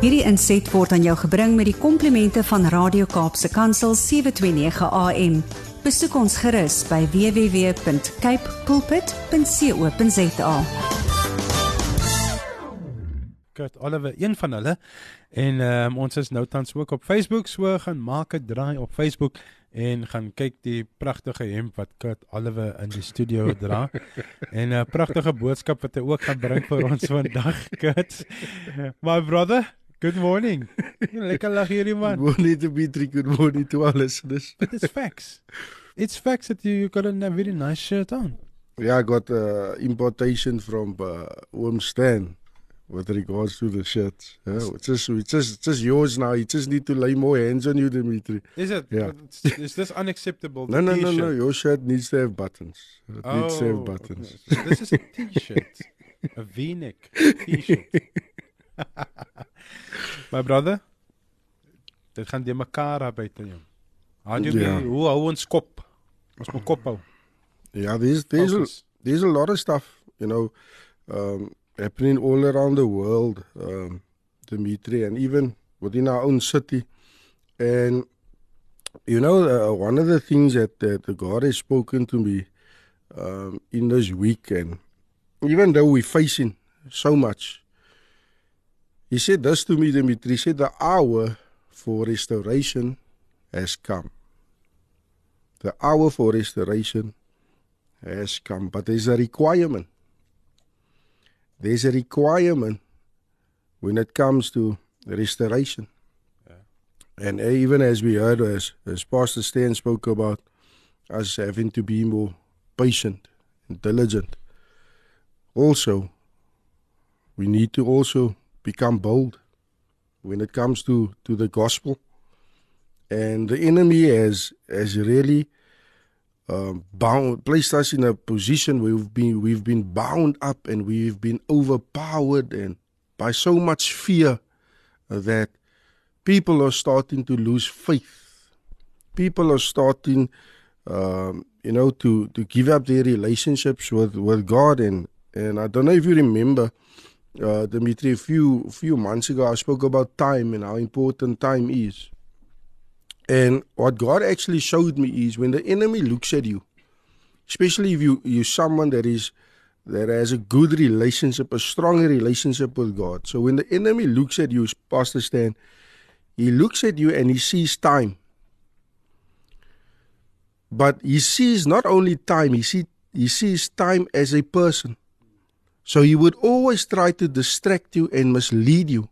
Hierdie inset word aan jou gebring met die komplimente van Radio Kaapse Kansel 729 AM. Besoek ons gerus by www.cape pulpit.co.za. Kurt Oliver, een van hulle. En um, ons is nou tans ook op Facebook, so gaan maak 'n draai op Facebook en gaan kyk die pragtige hemp wat Kurt Oliver in die studio dra. en 'n pragtige boodskap wat hy ook gaan bring vir ons vandag, Kurt. My brother, good morning. Lekker lag hierdie man. Good morning to Dimitri, good morning to all listeners. It's facts. It's facts that you you got a very nice shirt on. Yeah, I got uh, importation from uh, Oom Stan with regards to the shirt. Yeah, it's just it's just it's just yours now. You just need to lay more hands on you, Dimitri. Is it? Yeah. Is this unacceptable? No, no, no, no. Your shirt needs to have buttons. It needs to have Oh, buttons. okay. So this is a t-shirt. a V-neck t-shirt. My brother, dit gaan die mekaar daar buite jou. How do you Ja. hoe hou ons kop? Ons moet kop hou. Yeah, there's there's a, there's a lot of stuff, you know, um, happening all around the world, um, Dimitri, and even within our own city. And you know, uh, one of the things that, that the God has spoken to me um, in this week, and even though we're facing so much, He said this to me, Dimitri. He said the hour for restoration has come. The hour for restoration has come, but there's a requirement. There's a requirement when it comes to restoration. And even as we heard, as, as Pastor Stan spoke about, us having to be more patient and diligent. Also, we need to also become bold when it comes to, to the gospel. And the enemy has has really um, bound placed us in a position where we've been we've been bound up and we've been overpowered and by so much fear that people are starting to lose faith. People are starting, um, you know, to to give up their relationships with with God and and I don't know if you remember, uh, Dimitri, a few few months ago I spoke about time and how important time is. And what God actually showed me is when the enemy looks at you, especially if you you're someone that is that has a good relationship, a strong relationship with God. So when the enemy looks at you, Pastor Stan, he looks at you and he sees time. But he sees not only time, he see he sees time as a person. So he would always try to distract you and mislead you.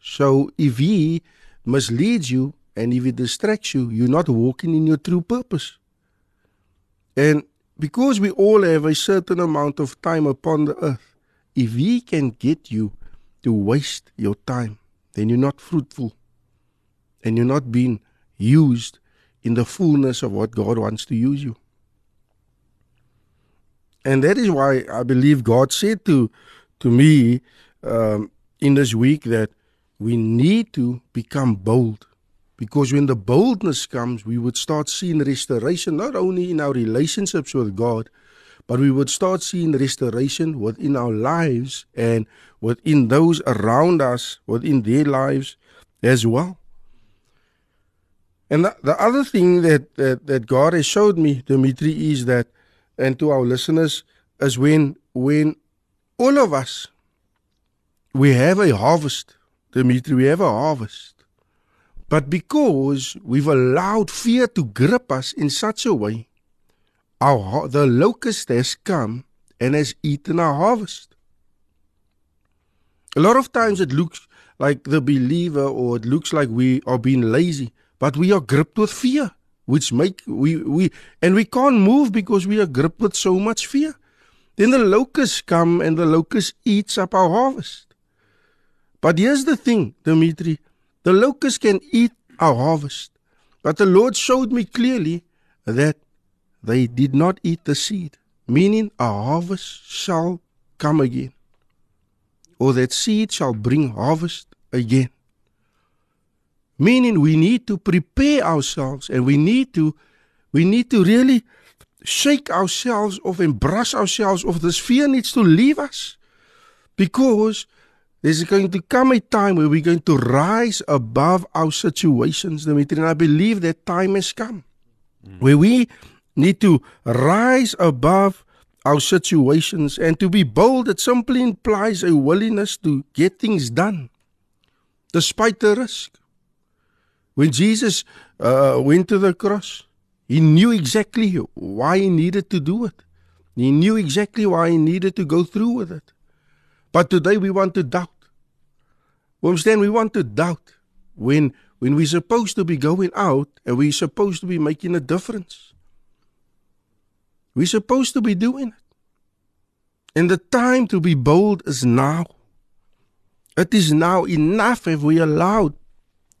So if he misleads you and if he distracts you, you're not walking in your true purpose. And because we all have a certain amount of time upon the earth, if he can get you to waste your time, then you're not fruitful and you're not being used in the fullness of what God wants to use you. And that is why I believe God said to, to me um, in this week that we need to become bold. Because when the boldness comes, we would start seeing restoration not only in our relationships with God, but we would start seeing restoration within our lives and within those around us, within their lives as well. And the, the other thing that, that, that God has showed me, Dimitri, is that, and to our listeners, is when when all of us we have a harvest, Dimitri, we have a harvest. But because we've allowed fear to grip us in such a way, our the locust has come and has eaten our harvest. A lot of times it looks like the believer or it looks like we are being lazy, but we are gripped with fear, which make we we and we can't move because we are gripped with so much fear. Then the locusts come and the locust eats up our harvest. But here's the thing, Dimitri, the locust can eat our harvest. But the Lord showed me clearly that they did not eat the seed, meaning our harvest shall come again. Or that seed shall bring harvest again. Meaning we need to prepare ourselves and we need to we need to really shake ourselves off and brush ourselves off. This fear needs to leave us. Because There's going to come a time where we're going to rise above our situations, Dimitri, and I believe that time has come. Mm. Where we need to rise above our situations and to be bold, it simply implies a willingness to get things done despite the risk. When Jesus uh, went to the cross, he knew exactly why he needed to do it. He knew exactly why he needed to go through with it. But today we want to doubt. We understand we want to doubt when when we're supposed to be going out and we're supposed to be making a difference. We're supposed to be doing it. And the time to be bold is now. It is now enough if we allow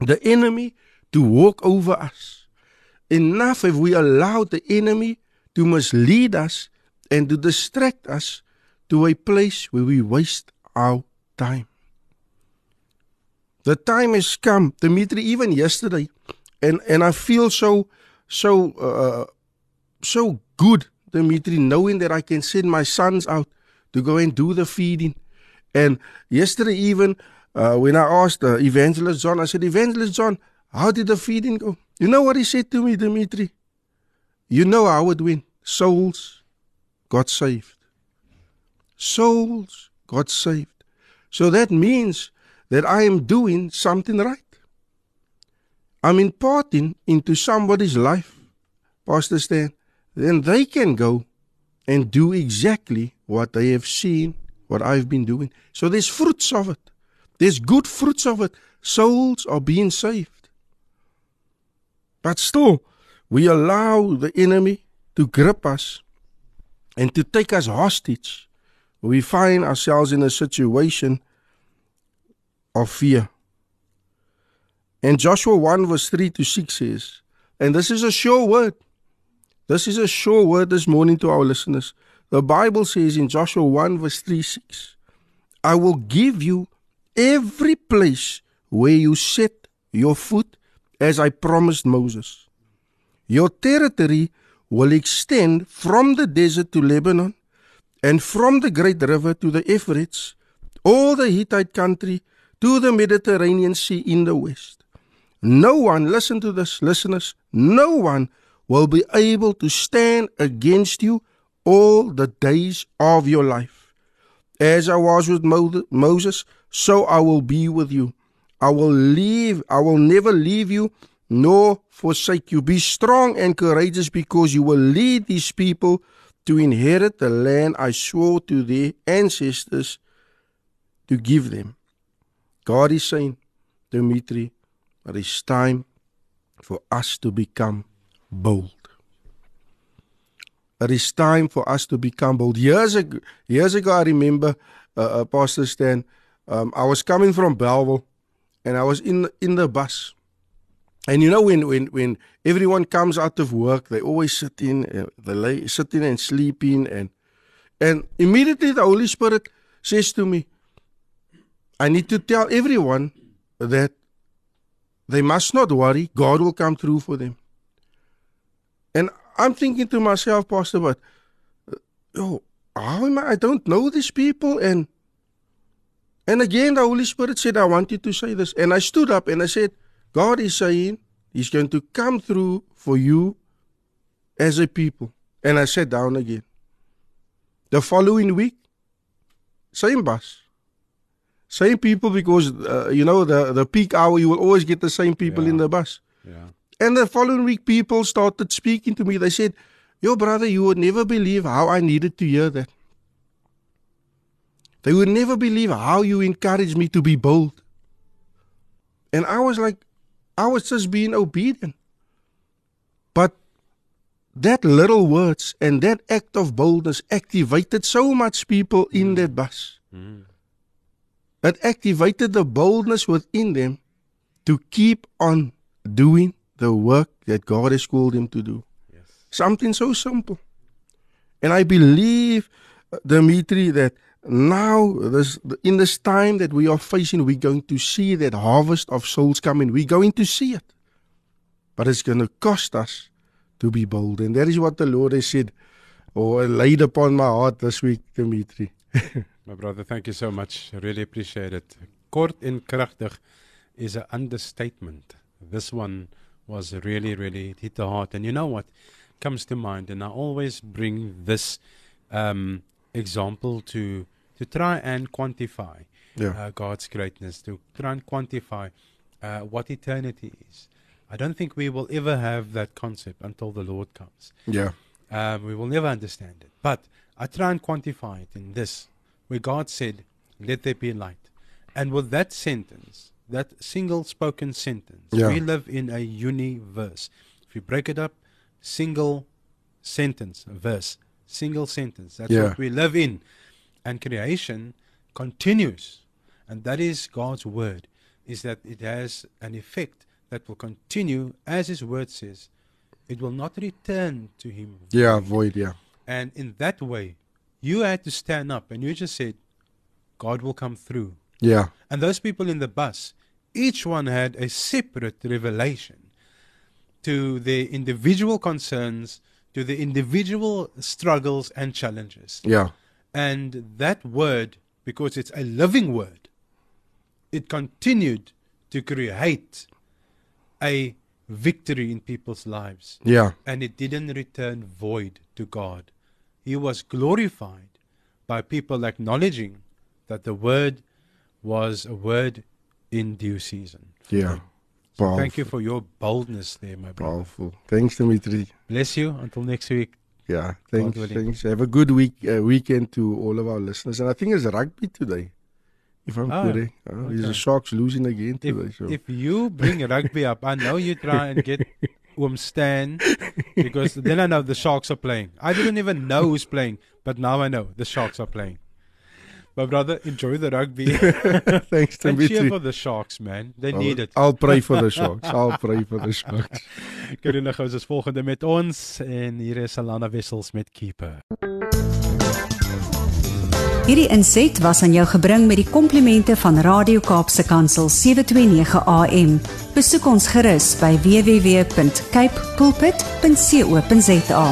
the enemy to walk over us. Enough if we allow the enemy to mislead us and to distract us to a place where we waste our time. The time has come, Dimitri, even yesterday, and, and I feel so so uh, so good, Dimitri, knowing that I can send my sons out to go and do the feeding. And yesterday, even uh, when I asked uh, Evangelist John, I said, Evangelist John, how did the feeding go? You know what he said to me, Dimitri? You know how it went. Souls got saved. Souls got saved. So that means that I am doing something right. I'm imparting into somebody's life, Pastor Stan. Then they can go and do exactly what they have seen, what I've been doing. So there's fruits of it. There's good fruits of it. Souls are being saved. But still, we allow the enemy to grip us and to take us hostage. We find ourselves in a situation of fear. And Joshua 1 verse 3 to 6 says, and this is a sure word. This is a sure word this morning to our listeners. The Bible says in Joshua 1 verse 3 6, I will give you every place where you set your foot as I promised Moses. Your territory will extend from the desert to Lebanon and from the great river to the Euphrates, all the Hittite country to the Mediterranean Sea in the west. No one, listen to this, listeners, no one will be able to stand against you all the days of your life. As I was with Moses, so I will be with you. I will leave, I will never leave you nor forsake you. Be strong and courageous because you will lead these people to inherit the land I swore to their ancestors to give them. God is saying, Dimitri, it is time for us to become bold. It is time for us to become bold. Years ago, years ago I remember, uh, uh, Pastor Stan, um, I was coming from Bellville and I was in in the bus. And you know when when when everyone comes out of work, they always sit in, uh, they lay sitting and sleeping, and and immediately the Holy Spirit says to me, I need to tell everyone that they must not worry. God will come through for them. And I'm thinking to myself, Pastor, but oh, how am I? I don't know these people. And and again, the Holy Spirit said, I want you to say this. And I stood up and I said, God is saying He's going to come through for you as a people. And I sat down again. The following week, same bus. Same people because uh, you know the the peak hour you will always get the same people yeah. in the bus. Yeah. And the following week people started speaking to me. They said, "Your brother, you would never believe how I needed to hear that." They would never believe how you encouraged me to be bold. And I was like, I was just being obedient. But that little words and that act of boldness activated so much people in mm. that bus. Mm. It activated the boldness within them to keep on doing the work that God has called them to do. Yes. Something so simple. And I believe, uh, Dimitri, that now this, in this time that we are facing, we're going to see that harvest of souls coming. We're going to see it. But it's going to cost us to be bold. And that is what the Lord has said or laid upon my heart this week, Dimitri. My brother, thank you so much. I really appreciate it. Kort en kragtig is an understatement. This one was really, really hit the heart. And you know what comes to mind? And I always bring this um, example to to try and quantify Yeah. uh, God's greatness, to try and quantify uh, what eternity is. I don't think we will ever have that concept until the Lord comes. Yeah. Um, we will never understand it. But I try and quantify it in this, where God said, Let there be light. And with that sentence, that single spoken sentence, Yeah. we live in a universe. If you break it up, single sentence, verse, single sentence. That's Yeah. what we live in. And creation continues. And that is God's word, is that it has an effect that will continue, as His word says. It will not return to Him. Yeah. Void. Yeah. And in that way, you had to stand up and you just said, God will come through. Yeah. And those people in the bus, each one had a separate revelation to their individual concerns, to the individual struggles and challenges. Yeah. And that word, because it's a living word, it continued to create a victory in people's lives. Yeah. And it didn't return void to God. He was glorified by people acknowledging that the word was a word in due season. Yeah. So Powerful. thank you for your boldness there, my brother. Powerful. Thanks, Dimitri. Bless you. Until next week. Yeah, thanks. Thanks. Have a good week uh, weekend to all of our listeners. And I think it's rugby today, if I'm Ah, correct. Uh, okay. the Sharks losing again today? If, So. if you bring rugby up, I know you try and get Oom Stan because then I know the Sharks are playing. I didn't even know who's playing, but now I know the Sharks are playing. My brother, enjoy the rugby Thanks, and cheer Dimitri. for the Sharks, man. They I'll, need it. I'll pray for the Sharks. I'll pray for the Sharks. Karina Gous is volgende met ons en hier is Alana Wessels met Keeper. Hierdie inset was aan jou gebring met die komplimente van Radio Kaapse Kansel 729 AM. Besoek ons gerus by www.cape pulpit.co.za.